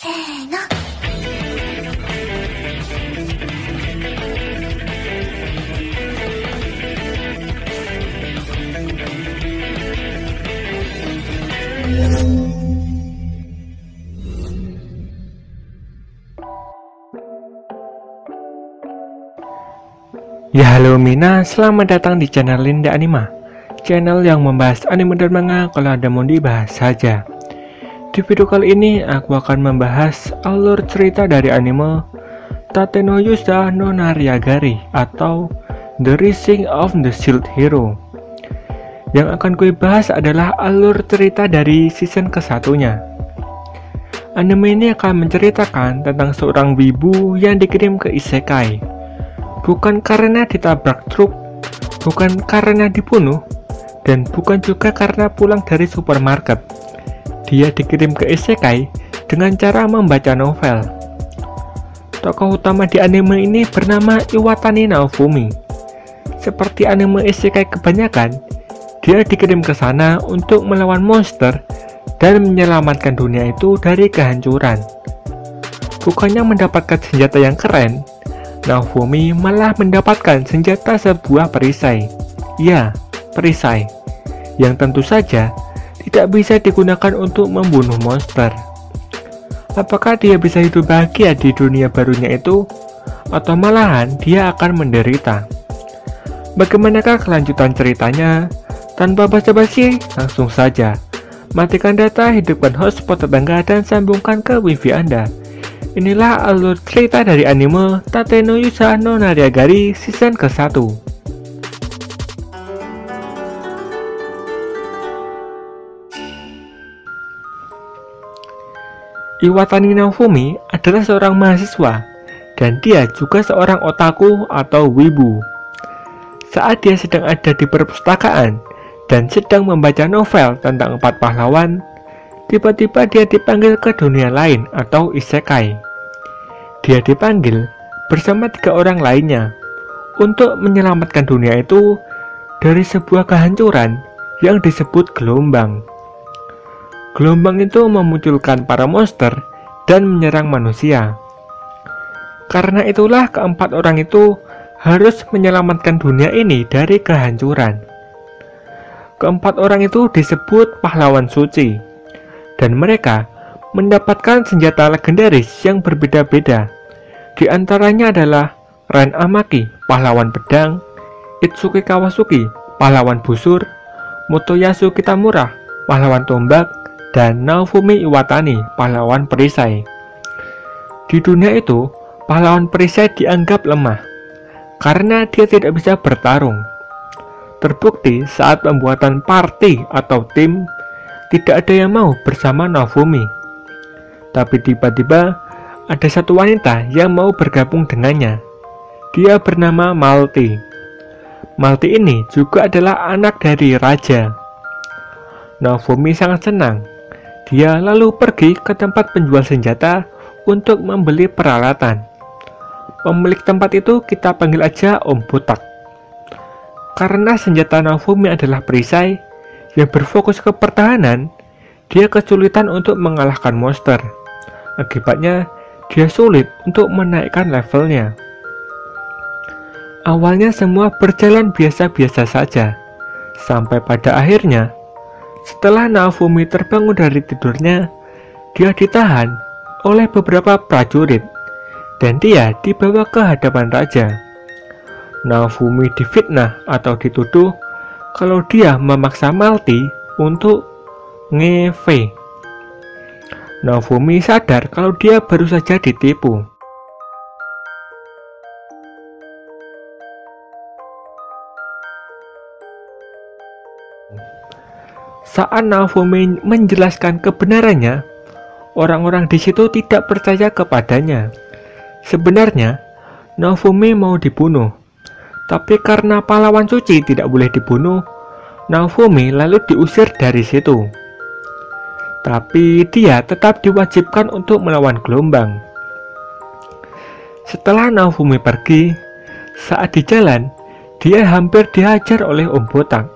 せーの。Ya halo Mina, selamat datang di channel Linda Anima. Channel yang membahas anime dan manga. Kalau ada mau dibahas saja Di video kali ini aku akan membahas alur cerita dari anime Tate no Yusa no Nariagari atau The Rising of the Shield Hero. Yang akan gue bahas adalah alur cerita dari season kesatunya. Anime ini akan menceritakan tentang seorang wibu yang dikirim ke isekai. Bukan karena ditabrak truk, bukan karena dibunuh, dan bukan juga karena pulang dari supermarket. Dia dikirim ke isekai dengan cara membaca novel. Tokoh utama di anime ini bernama Iwatani Naofumi. Seperti anime isekai kebanyakan, dia dikirim ke sana untuk melawan monster dan menyelamatkan dunia itu dari kehancuran. Bukannya mendapatkan senjata yang keren, Naofumi malah mendapatkan senjata sebuah perisai. Ya, perisai. Yang tentu saja tidak bisa digunakan untuk membunuh monster. Apakah dia bisa hidup bahagia di dunia barunya itu? Atau malahan dia akan menderita? Bagaimanakah kelanjutan ceritanya? Tanpa basa-basi, langsung saja. Matikan data, hidupkan hotspot tetangga, dan sambungkan ke wifi Anda. Inilah alur cerita dari anime Tate no Yusa no Nariagari season ke-1 Iwatani Naofumi adalah seorang mahasiswa dan dia juga seorang otaku atau wibu. Saat dia sedang ada di perpustakaan dan sedang membaca novel tentang empat pahlawan, tiba-tiba dia dipanggil ke dunia lain atau isekai. Dia dipanggil bersama tiga orang lainnya untuk menyelamatkan dunia itu dari sebuah kehancuran yang disebut gelombang. Gelombang itu memunculkan para monster dan menyerang manusia. Karena itulah keempat orang itu harus menyelamatkan dunia ini dari kehancuran. Keempat orang itu disebut pahlawan suci, dan mereka mendapatkan senjata legendaris yang berbeda-beda. Di antaranya adalah Ren Amaki, pahlawan pedang, Itsuki Kawasuki, pahlawan busur, Motoyasu Kitamura, pahlawan tombak, dan Naofumi Iwatani, pahlawan perisai. Di dunia itu, pahlawan perisai dianggap lemah karena dia tidak bisa bertarung. Terbukti saat pembuatan party atau tim, tidak ada yang mau bersama Naofumi. Tapi tiba-tiba ada satu wanita yang mau bergabung dengannya. Dia bernama Malti. Malti ini juga adalah anak dari raja. Naofumi sangat senang dia lalu pergi ke tempat penjual senjata untuk membeli peralatan. Pemilik tempat itu kita panggil aja Om Botak. Karena senjata Naofumi adalah perisai yang berfokus ke pertahanan, dia kesulitan untuk mengalahkan monster. Akibatnya, dia sulit untuk menaikkan levelnya. Awalnya semua berjalan biasa-biasa saja, sampai pada akhirnya setelah Naofumi terbangun dari tidurnya, dia ditahan oleh beberapa prajurit dan dia dibawa ke hadapan raja. Naofumi difitnah atau dituduh kalau dia memaksa Malti untuk ngeve. Naofumi sadar kalau dia baru saja ditipu. Saat Naofumi menjelaskan kebenarannya, orang-orang di situ tidak percaya kepadanya. Sebenarnya, Naofumi mau dibunuh, tapi karena pahlawan suci tidak boleh dibunuh, Naofumi lalu diusir dari situ. Tapi dia tetap diwajibkan untuk melawan gelombang. Setelah Naofumi pergi, saat di jalan, dia hampir dihajar oleh Om Botak,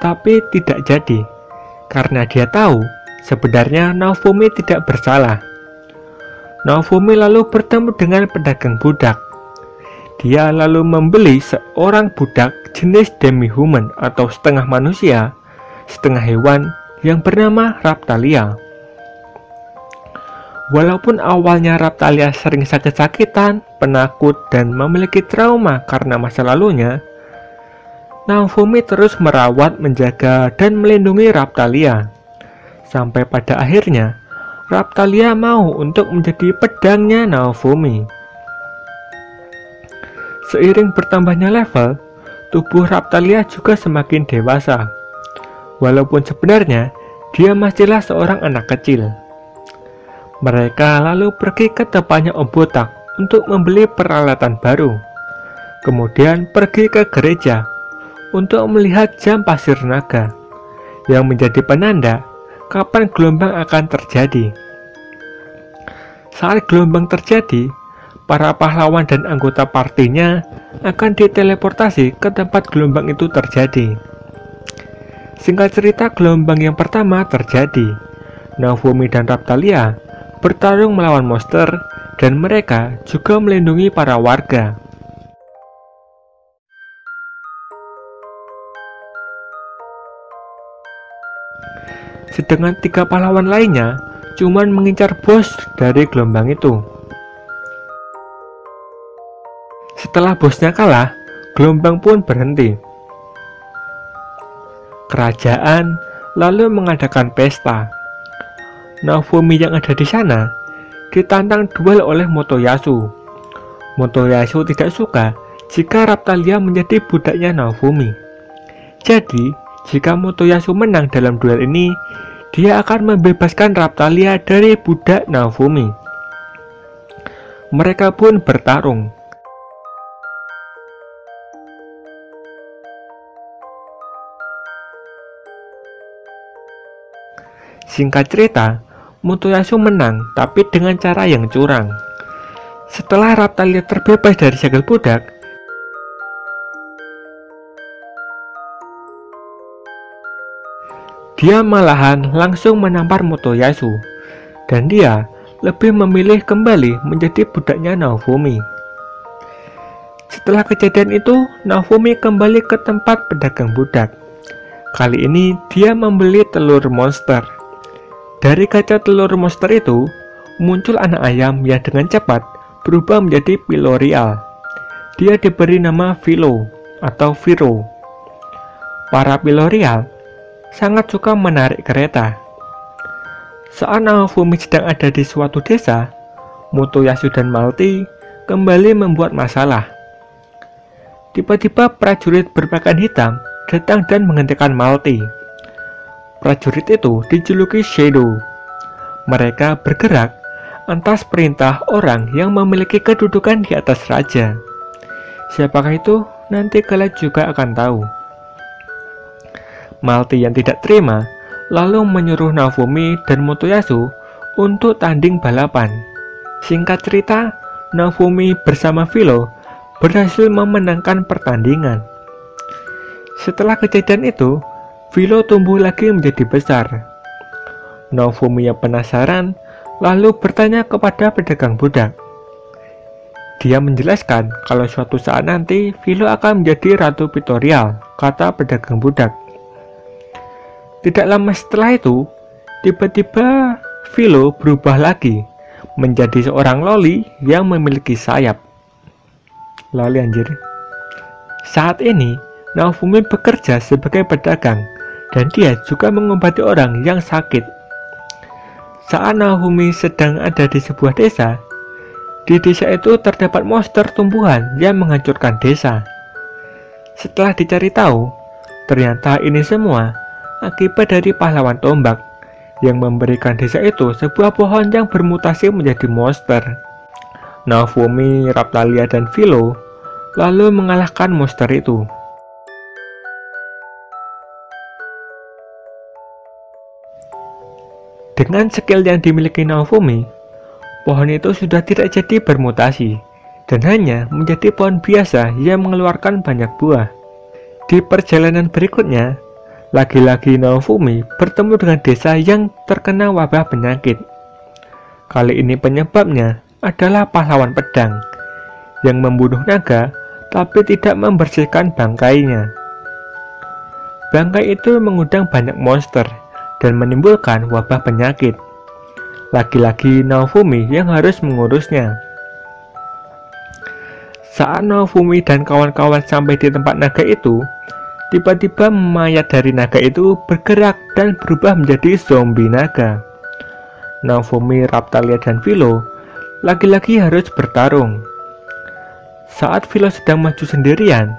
tapi tidak jadi karena dia tahu sebenarnya Naofumi tidak bersalah. Naofumi lalu bertemu dengan pedagang budak. Dia lalu membeli seorang budak jenis demi-human atau setengah manusia, setengah hewan yang bernama Raptalia. Walaupun awalnya Raptalia sering sakit-sakitan, penakut, dan memiliki trauma karena masa lalunya, Naofumi terus merawat, menjaga, dan melindungi Raptalia. Sampai pada akhirnya, Raptalia mau untuk menjadi pedangnya Naofumi. Seiring bertambahnya level, tubuh Raptalia juga semakin dewasa. Walaupun sebenarnya dia masihlah seorang anak kecil. Mereka lalu pergi ke tempatnya Om Botak untuk membeli peralatan baru. Kemudian pergi ke gereja untuk melihat jam pasir naga yang menjadi penanda kapan gelombang akan terjadi. Saat gelombang terjadi, para pahlawan dan anggota partinya akan diteleportasi ke tempat gelombang itu terjadi. Singkat cerita, gelombang yang pertama terjadi. Naofumi dan Raptalia bertarung melawan monster dan mereka juga melindungi para warga. Sedangkan tiga pahlawan lainnya cuman mengincar bos dari gelombang itu. Setelah bosnya kalah, gelombang pun berhenti. Kerajaan lalu mengadakan pesta. Naofumi yang ada di sana ditantang duel oleh Motoyasu. Motoyasu tidak suka jika Raptalia menjadi budaknya Naofumi. Jadi, jika Motoyasu menang dalam duel ini, dia akan membebaskan Raptalia dari budak Naofumi. Mereka pun bertarung. Singkat cerita, Motoyasu menang tapi dengan cara yang curang. Setelah Raptalia terbebas dari segel budak, Dia malahan langsung menampar Motoyasu, dan dia lebih memilih kembali menjadi budaknya Naofumi. Setelah kejadian itu, Naofumi kembali ke tempat pedagang budak. Kali ini dia membeli telur monster. Dari kaca telur monster itu, muncul anak ayam yang dengan cepat berubah menjadi Pilorial. Dia diberi nama Philo atau Viro. Para Pilorial sangat suka menarik kereta. Saat Naofumi sedang ada di suatu desa, Motoyasu dan Malti kembali membuat masalah. Tiba-tiba prajurit berpakaian hitam datang dan menghentikan Malti. Prajurit itu dijuluki Shadow. Mereka bergerak atas perintah orang yang memiliki kedudukan di atas raja. Siapakah itu? Nanti kalian juga akan tahu. Malti yang tidak terima lalu menyuruh Naofumi dan Motoyasu untuk tanding balapan. Singkat cerita, Naofumi bersama Philo berhasil memenangkan pertandingan. Setelah kejadian itu, Philo tumbuh lagi menjadi besar. Naofumi yang penasaran lalu bertanya kepada pedagang budak. Dia menjelaskan kalau suatu saat nanti Philo akan menjadi Ratu Pitorial, kata pedagang budak. Tidak lama setelah itu, tiba-tiba Philo berubah lagi menjadi seorang loli yang memiliki sayap. Loli anjir. Saat ini, Naofumi bekerja sebagai pedagang dan dia juga mengobati orang yang sakit. Saat Naofumi sedang ada di sebuah desa, di desa itu terdapat monster tumbuhan yang menghancurkan desa. Setelah dicari tahu, ternyata ini semua akibat dari pahlawan tombak yang memberikan desa itu sebuah pohon yang bermutasi menjadi monster. Naofumi, Raptalia, dan Philo lalu mengalahkan monster itu. Dengan skill yang dimiliki Naofumi, pohon itu sudah tidak jadi bermutasi dan hanya menjadi pohon biasa yang mengeluarkan banyak buah. Di perjalanan berikutnya, lagi-lagi Naofumi bertemu dengan desa yang terkena wabah penyakit. Kali ini penyebabnya adalah pahlawan pedang yang membunuh naga tapi tidak membersihkan bangkainya. Bangkai itu mengundang banyak monster dan menimbulkan wabah penyakit. Lagi-lagi Naofumi yang harus mengurusnya. Saat Naofumi dan kawan-kawan sampai di tempat naga itu, tiba-tiba mayat dari naga itu bergerak dan berubah menjadi zombie naga. Naofumi, Raptalia, dan Philo lagi-lagi harus bertarung. Saat Philo sedang maju sendirian,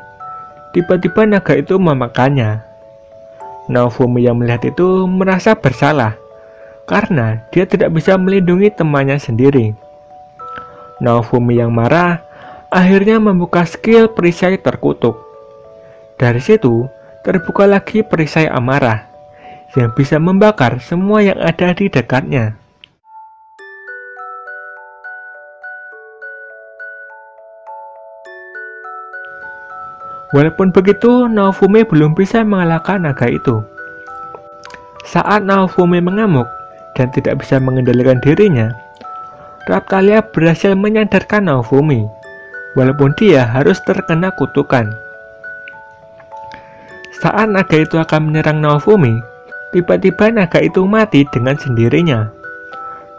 tiba-tiba naga itu memakannya. Naofumi yang melihat itu merasa bersalah karena dia tidak bisa melindungi temannya sendiri. Naofumi yang marah akhirnya membuka skill perisai terkutuk. Dari situ terbuka lagi perisai amarah yang bisa membakar semua yang ada di dekatnya. Walaupun begitu, Naofumi belum bisa mengalahkan naga itu. Saat Naofumi mengamuk dan tidak bisa mengendalikan dirinya, Raptalia berhasil menyadarkan Naofumi, walaupun dia harus terkena kutukan. Saat naga itu akan menyerang Naofumi, tiba-tiba naga itu mati dengan sendirinya.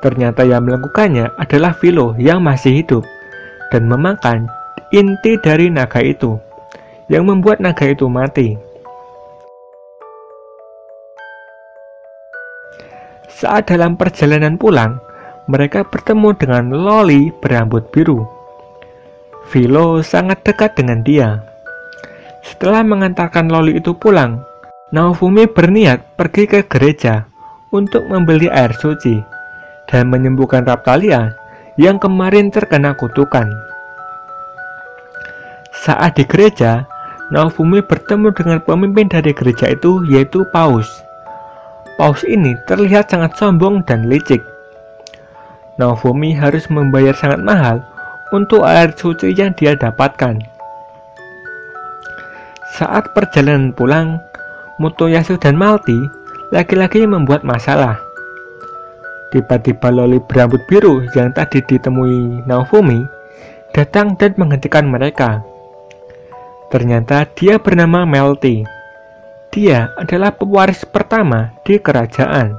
Ternyata yang melakukannya adalah Philo yang masih hidup dan memakan inti dari naga itu yang membuat naga itu mati. Saat dalam perjalanan pulang, mereka bertemu dengan Loli berambut biru. Philo sangat dekat dengan dia. Setelah mengantarkan Loli itu pulang, Naofumi berniat pergi ke gereja untuk membeli air suci dan menyembuhkan Raptalia yang kemarin terkena kutukan. Saat di gereja, Naofumi bertemu dengan pemimpin dari gereja itu yaitu Paus. Paus ini terlihat sangat sombong dan licik. Naofumi harus membayar sangat mahal untuk air suci yang dia dapatkan. Saat perjalanan pulang, Mutoyasu dan Malti lagi-lagi membuat masalah. Tiba-tiba Loli berambut biru yang tadi ditemui Naofumi datang dan menghentikan mereka. Ternyata dia bernama Melty. Dia adalah pewaris pertama di kerajaan.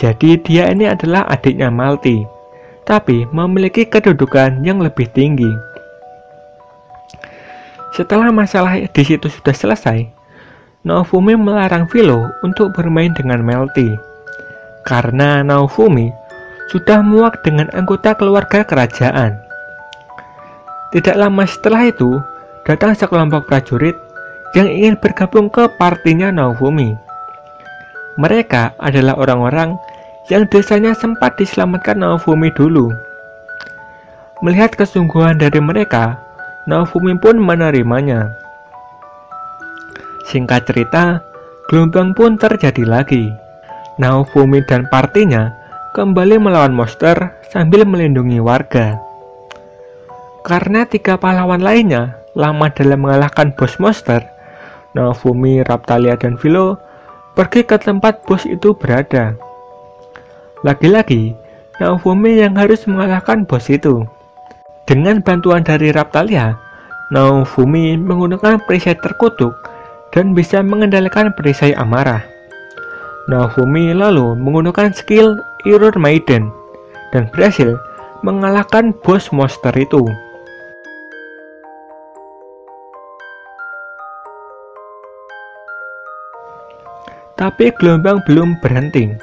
Jadi dia ini adalah adiknya Malti, tapi memiliki kedudukan yang lebih tinggi. Setelah masalah di situ sudah selesai, Naofumi melarang Philo untuk bermain dengan Melty. Karena Naofumi sudah muak dengan anggota keluarga kerajaan. Tidak lama setelah itu, datang sekelompok prajurit yang ingin bergabung ke partinya Naofumi. Mereka adalah orang-orang yang desanya sempat diselamatkan Naofumi dulu. Melihat kesungguhan dari mereka, Naofumi pun menerimanya. Singkat cerita, gelombang pun terjadi lagi. Naofumi dan partinya kembali melawan monster sambil melindungi warga. Karena tiga pahlawan lainnya lama dalam mengalahkan bos monster, Naofumi, Raptalia, dan Philo pergi ke tempat bos itu berada. Lagi-lagi, Naofumi yang harus mengalahkan bos itu. Dengan bantuan dari Raptalia, Naofumi menggunakan perisai terkutuk dan bisa mengendalikan perisai amarah. Naofumi lalu menggunakan skill Error Maiden dan berhasil mengalahkan bos monster itu. Tapi gelombang belum berhenti.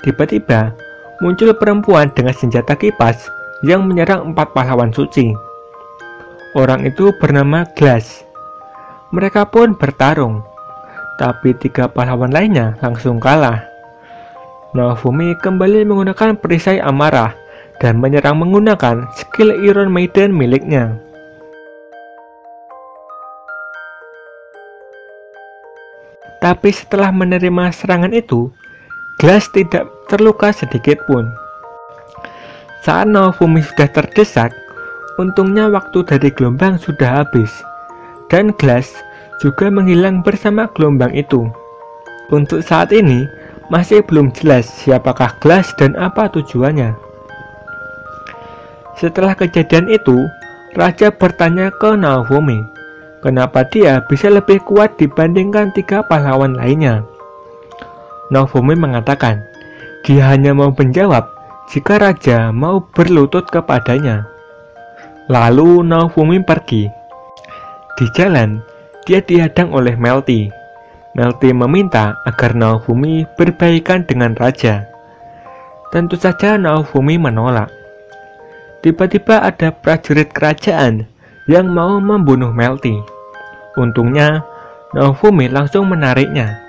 Tiba-tiba muncul perempuan dengan senjata kipas yang menyerang empat pahlawan suci. Orang itu bernama Glass. Mereka pun bertarung, tapi tiga pahlawan lainnya langsung kalah. Naofumi kembali menggunakan perisai amarah dan menyerang menggunakan skill Iron Maiden miliknya. Tapi setelah menerima serangan itu, Glass tidak terluka sedikit pun. Saat Naofumi sudah terdesak, untungnya waktu dari gelombang sudah habis, dan Glass juga menghilang bersama gelombang itu. Untuk saat ini, masih belum jelas siapakah Glass dan apa tujuannya. Setelah kejadian itu, Raja bertanya ke Naofumi, kenapa dia bisa lebih kuat dibandingkan tiga pahlawan lainnya. Naofumi mengatakan, dia hanya mau menjawab jika Raja mau berlutut kepadanya. Lalu Naofumi pergi. Di jalan, dia dihadang oleh Melty. Melty meminta agar Naofumi berbaikan dengan Raja. Tentu saja Naofumi menolak. Tiba-tiba ada prajurit kerajaan yang mau membunuh Melty. Untungnya, Naofumi langsung menariknya.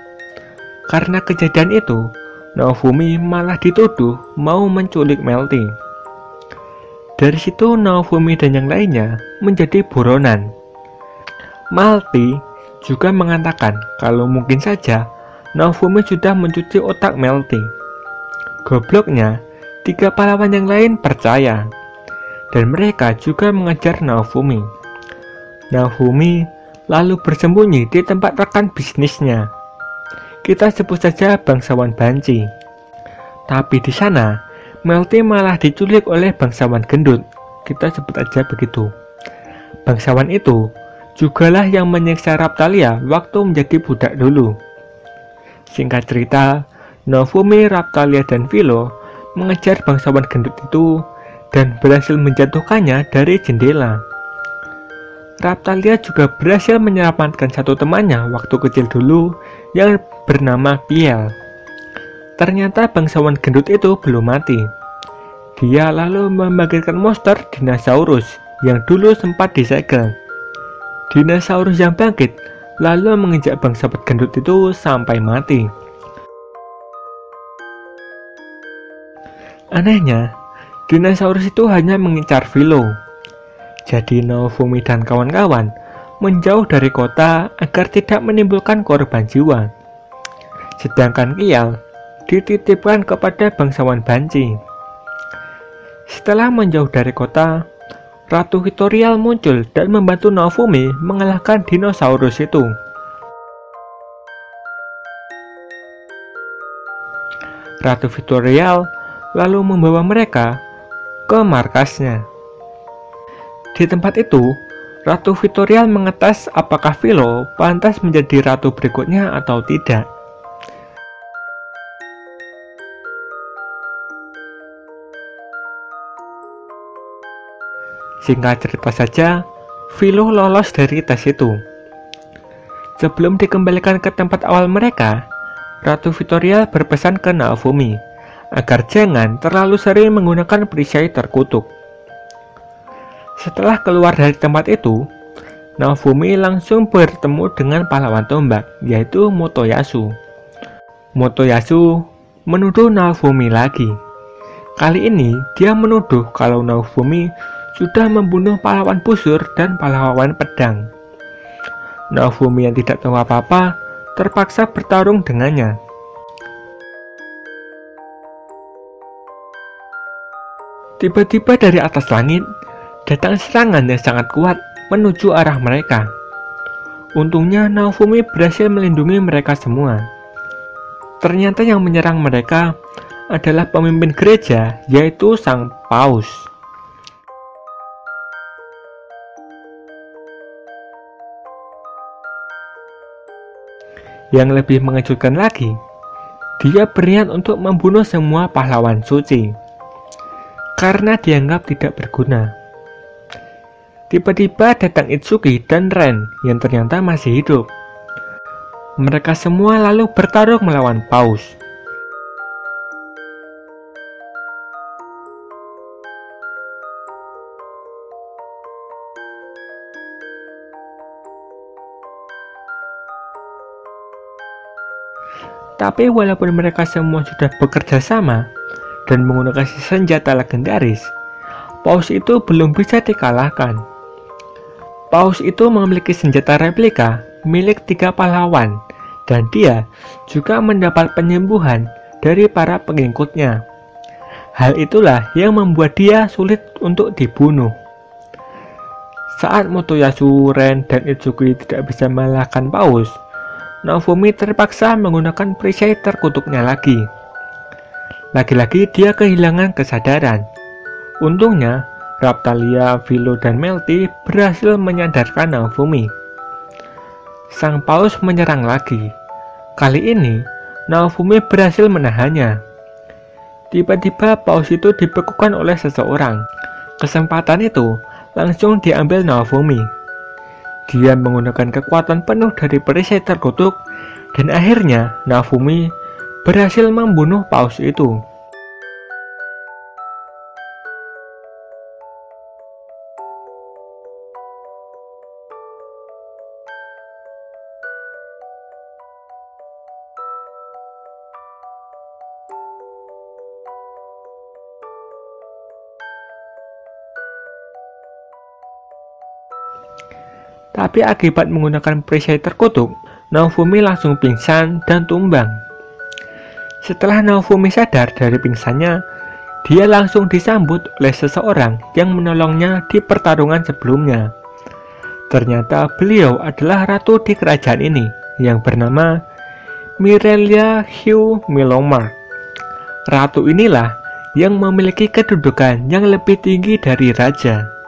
Karena kejadian itu, Naofumi malah dituduh mau menculik Melty. Dari situ Naofumi dan yang lainnya menjadi buronan. Malti juga mengatakan kalau mungkin saja Naofumi sudah mencuci otak Melty. Gobloknya, tiga pahlawan yang lain percaya, dan mereka juga mengejar Naofumi. Naofumi lalu bersembunyi di tempat rekan bisnisnya. Kita sebut saja bangsawan Banci. Tapi di sana, Melty malah diculik oleh bangsawan gendut. Kita sebut aja begitu. Bangsawan itu jugalah yang menyiksa Raptalia waktu menjadi budak dulu. Singkat cerita, Novumi, Raptalia, dan Philo mengejar bangsawan gendut itu dan berhasil menjatuhkannya dari jendela. Raptalia juga berhasil menyelamatkan satu temannya waktu kecil dulu yang bernama Piel. Ternyata bangsawan gendut itu belum mati. Dia lalu membangkitkan monster dinosaurus yang dulu sempat disegel Dinosaurus yang bangkit lalu menginjak bangsa gendut itu sampai mati. Anehnya, dinosaurus itu hanya mengincar Philo. Jadi Naofumi dan kawan-kawan menjauh dari kota agar tidak menimbulkan korban jiwa. Sedangkan Kial dititipkan kepada bangsawan Banci. Setelah menjauh dari kota, Ratu Victorial muncul dan membantu Naofumi mengalahkan dinosaurus itu. Ratu Victorial lalu membawa mereka ke markasnya. Di tempat itu, Ratu Victorial mengetes apakah Philo pantas menjadi ratu berikutnya atau tidak. Singkat cerita saja, Philo lolos dari tes itu. Sebelum dikembalikan ke tempat awal mereka, Ratu Victoria berpesan ke Naofumi agar jangan terlalu sering menggunakan perisai terkutuk. Setelah keluar dari tempat itu, Naofumi langsung bertemu dengan pahlawan tombak, yaitu Motoyasu. Motoyasu menuduh Naofumi lagi. Kali ini, dia menuduh kalau Naofumi sudah membunuh pahlawan busur dan pahlawan pedang. Naofumi yang tidak tahu apa-apa terpaksa bertarung dengannya. Tiba-tiba dari atas langit datang serangan yang sangat kuat menuju arah mereka. Untungnya Naofumi berhasil melindungi mereka semua. Ternyata yang menyerang mereka adalah pemimpin gereja yaitu Sang Paus. Yang lebih mengejutkan lagi, dia berniat untuk membunuh semua pahlawan suci karena dianggap tidak berguna. Tiba-tiba datang Itsuki dan Ren yang ternyata masih hidup. Mereka semua lalu bertarung melawan Paus. Tapi walaupun mereka semua sudah bekerja sama dan menggunakan senjata legendaris, Paus itu belum bisa dikalahkan. Paus itu memiliki senjata replika milik tiga pahlawan dan dia juga mendapat penyembuhan dari para pengikutnya. Hal itulah yang membuat dia sulit untuk dibunuh. Saat Motoyasu, Ren, dan Itsuki tidak bisa mengalahkan Paus, Naofumi terpaksa menggunakan perisai terkutuknya lagi. Lagi-lagi dia kehilangan kesadaran. Untungnya, Raptalia, Philo, dan Melty berhasil menyadarkan Naofumi. Sang Paus menyerang lagi. Kali ini, Naofumi berhasil menahannya. Tiba-tiba Paus itu dibekukan oleh seseorang. Kesempatan itu langsung diambil Naofumi. Dia menggunakan kekuatan penuh dari perisai terkutuk dan akhirnya Naofumi berhasil membunuh Paus itu. Tapi akibat menggunakan perisai terkutuk, Naofumi langsung pingsan dan tumbang. Setelah Naofumi sadar dari pingsannya, dia langsung disambut oleh seseorang yang menolongnya di pertarungan sebelumnya. Ternyata beliau adalah ratu di kerajaan ini yang bernama Mirelia Hugh Milomar. Ratu inilah yang memiliki kedudukan yang lebih tinggi dari raja.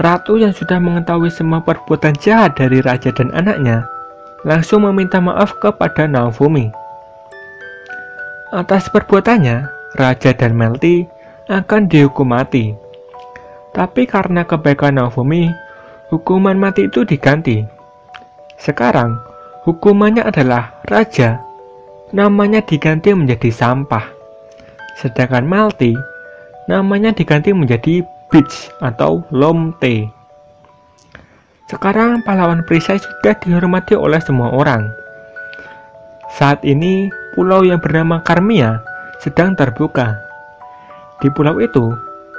Ratu yang sudah mengetahui semua perbuatan jahat dari raja dan anaknya, langsung meminta maaf kepada Naofumi. Atas perbuatannya, raja dan Melty akan dihukum mati. Tapi karena kebaikan Naofumi, hukuman mati itu diganti. Sekarang, hukumannya adalah raja, namanya diganti menjadi sampah. Sedangkan Melty, namanya diganti menjadi Beach atau Lomte. Sekarang pahlawan perisai sudah dihormati oleh semua orang. Saat ini, pulau yang bernama Karmia sedang terbuka. Di pulau itu,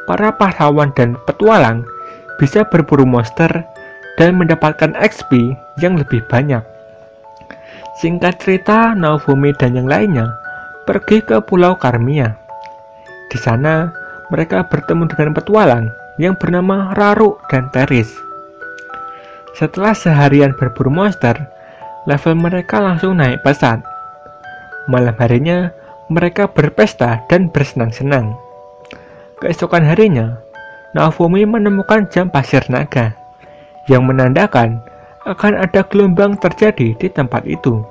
para pahlawan dan petualang bisa berburu monster dan mendapatkan XP yang lebih banyak. Singkat cerita, Naofumi dan yang lainnya pergi ke Pulau Karmia. Di sana, mereka bertemu dengan petualang yang bernama Raru dan Teris. Setelah seharian berburu monster, level mereka langsung naik pesat. Malam harinya, mereka berpesta dan bersenang-senang. Keesokan harinya, Naofumi menemukan jam pasir naga yang menandakan akan ada gelombang terjadi di tempat itu.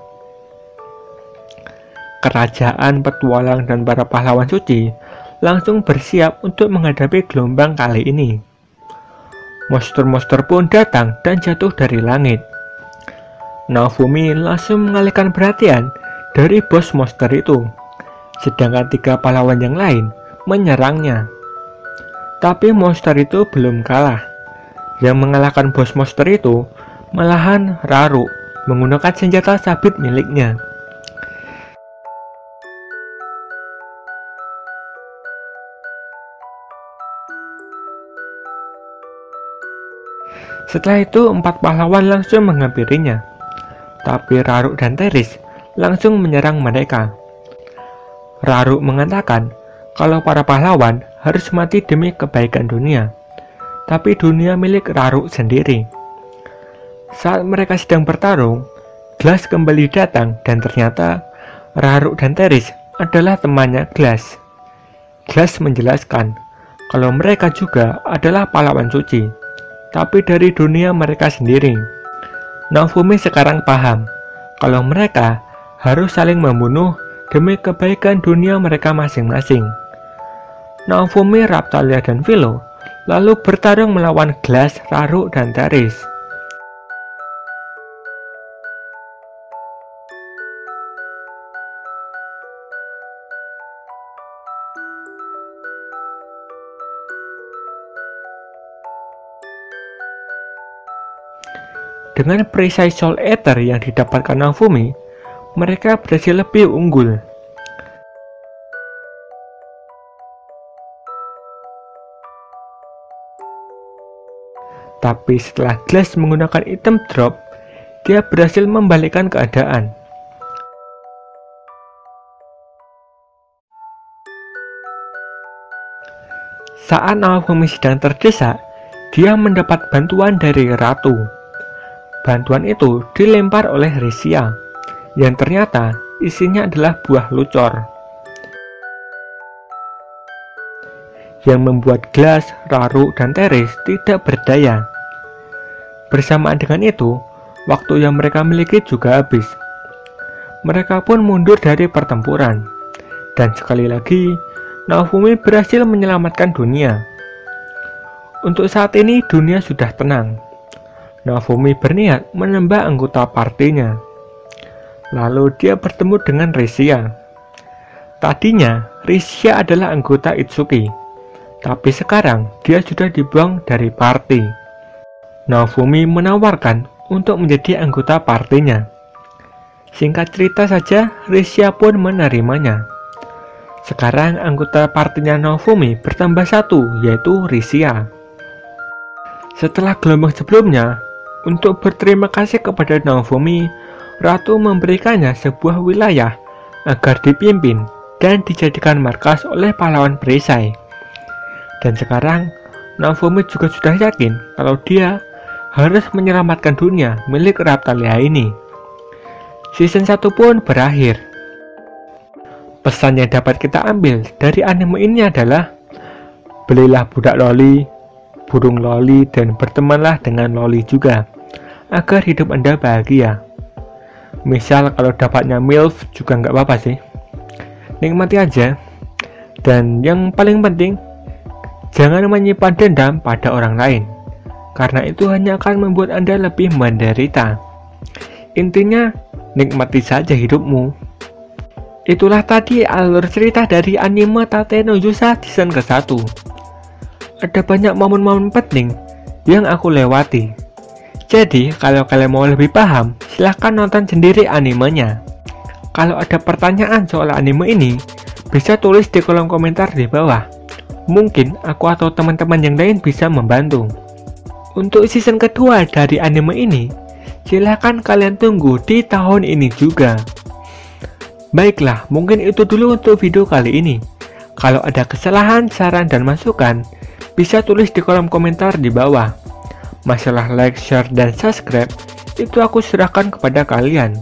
Kerajaan, petualang, dan para pahlawan suci langsung bersiap untuk menghadapi gelombang kali ini. Monster-monster pun datang dan jatuh dari langit. Naofumi langsung mengalihkan perhatian dari bos monster itu, sedangkan tiga pahlawan yang lain menyerangnya. Tapi monster itu belum kalah. Yang mengalahkan bos monster itu malahan Raru menggunakan senjata sabit miliknya. Setelah itu, empat pahlawan langsung menghampirinya. Tapi Raruk dan Teris langsung menyerang mereka. Raruk mengatakan kalau para pahlawan harus mati demi kebaikan dunia. Tapi dunia milik Raruk sendiri. Saat mereka sedang bertarung, Glass kembali datang dan ternyata Raruk dan Teris adalah temannya Glass. Glass menjelaskan kalau mereka juga adalah pahlawan suci tapi dari dunia mereka sendiri. Naofumi sekarang paham kalau mereka harus saling membunuh demi kebaikan dunia mereka masing-masing. Naofumi, Raptalia, dan Philo lalu bertarung melawan Glass, Raru, dan Teris. Dengan perisai Soul Ether yang didapatkan Naofumi, mereka berhasil lebih unggul. Tapi setelah Glass menggunakan item drop, dia berhasil membalikkan keadaan. Saat Naofumi sedang terdesak, dia mendapat bantuan dari Ratu. Bantuan itu dilempar oleh Risia, yang ternyata isinya adalah buah lucor. yang membuat Glass, Raru, dan Teres tidak berdaya. Bersamaan dengan itu, waktu yang mereka miliki juga habis. Mereka pun mundur dari pertempuran. Dan sekali lagi, Naofumi berhasil menyelamatkan dunia. Untuk saat ini dunia sudah tenang. Naofumi berniat menambah anggota partainya. Lalu dia bertemu dengan Risia. Tadinya, Risia adalah anggota Itsuki. Tapi sekarang, dia sudah dibuang dari partai. Naofumi menawarkan untuk menjadi anggota partainya. Singkat cerita saja, Risia pun menerimanya. Sekarang anggota partainya Naofumi bertambah satu, yaitu Risia. Setelah gelombang sebelumnya, untuk berterima kasih kepada Naofumi, Ratu memberikannya sebuah wilayah agar dipimpin dan dijadikan markas oleh pahlawan perisai. Dan sekarang, Naofumi juga sudah yakin kalau dia harus menyelamatkan dunia milik Raptalia ini. Season 1 pun berakhir Pesan yang dapat kita ambil dari anime ini adalah Belilah budak loli, burung loli, dan bertemanlah dengan loli juga Agar hidup Anda bahagia. Misal kalau dapatnya MILF juga nggak apa-apa sih. Nikmati aja. Dan yang paling penting Jangan menyimpan dendam pada orang lain Karena itu hanya akan membuat Anda lebih menderita. Intinya, nikmati saja hidupmu. Itulah tadi alur cerita dari anime Tate no Yusa season ke-1. Ada banyak momen-momen penting yang aku lewati. Jadi, kalau kalian mau lebih paham, silahkan nonton sendiri animenya. Kalau ada pertanyaan soal anime ini, bisa tulis di kolom komentar di bawah. Mungkin aku atau teman-teman yang lain bisa membantu. Untuk season kedua dari anime ini, silahkan kalian tunggu di tahun ini juga. Baiklah, mungkin itu dulu untuk video kali ini. Kalau ada kesalahan, saran, dan masukan, bisa tulis di kolom komentar di bawah. Masalah like, share, dan subscribe, itu aku serahkan kepada kalian.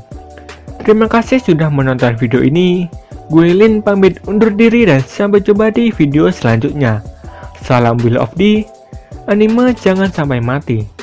Terima kasih sudah menonton video ini. Gue Lin pamit undur diri dan sampai jumpa di video selanjutnya. Salam Will of D, anime jangan sampai mati.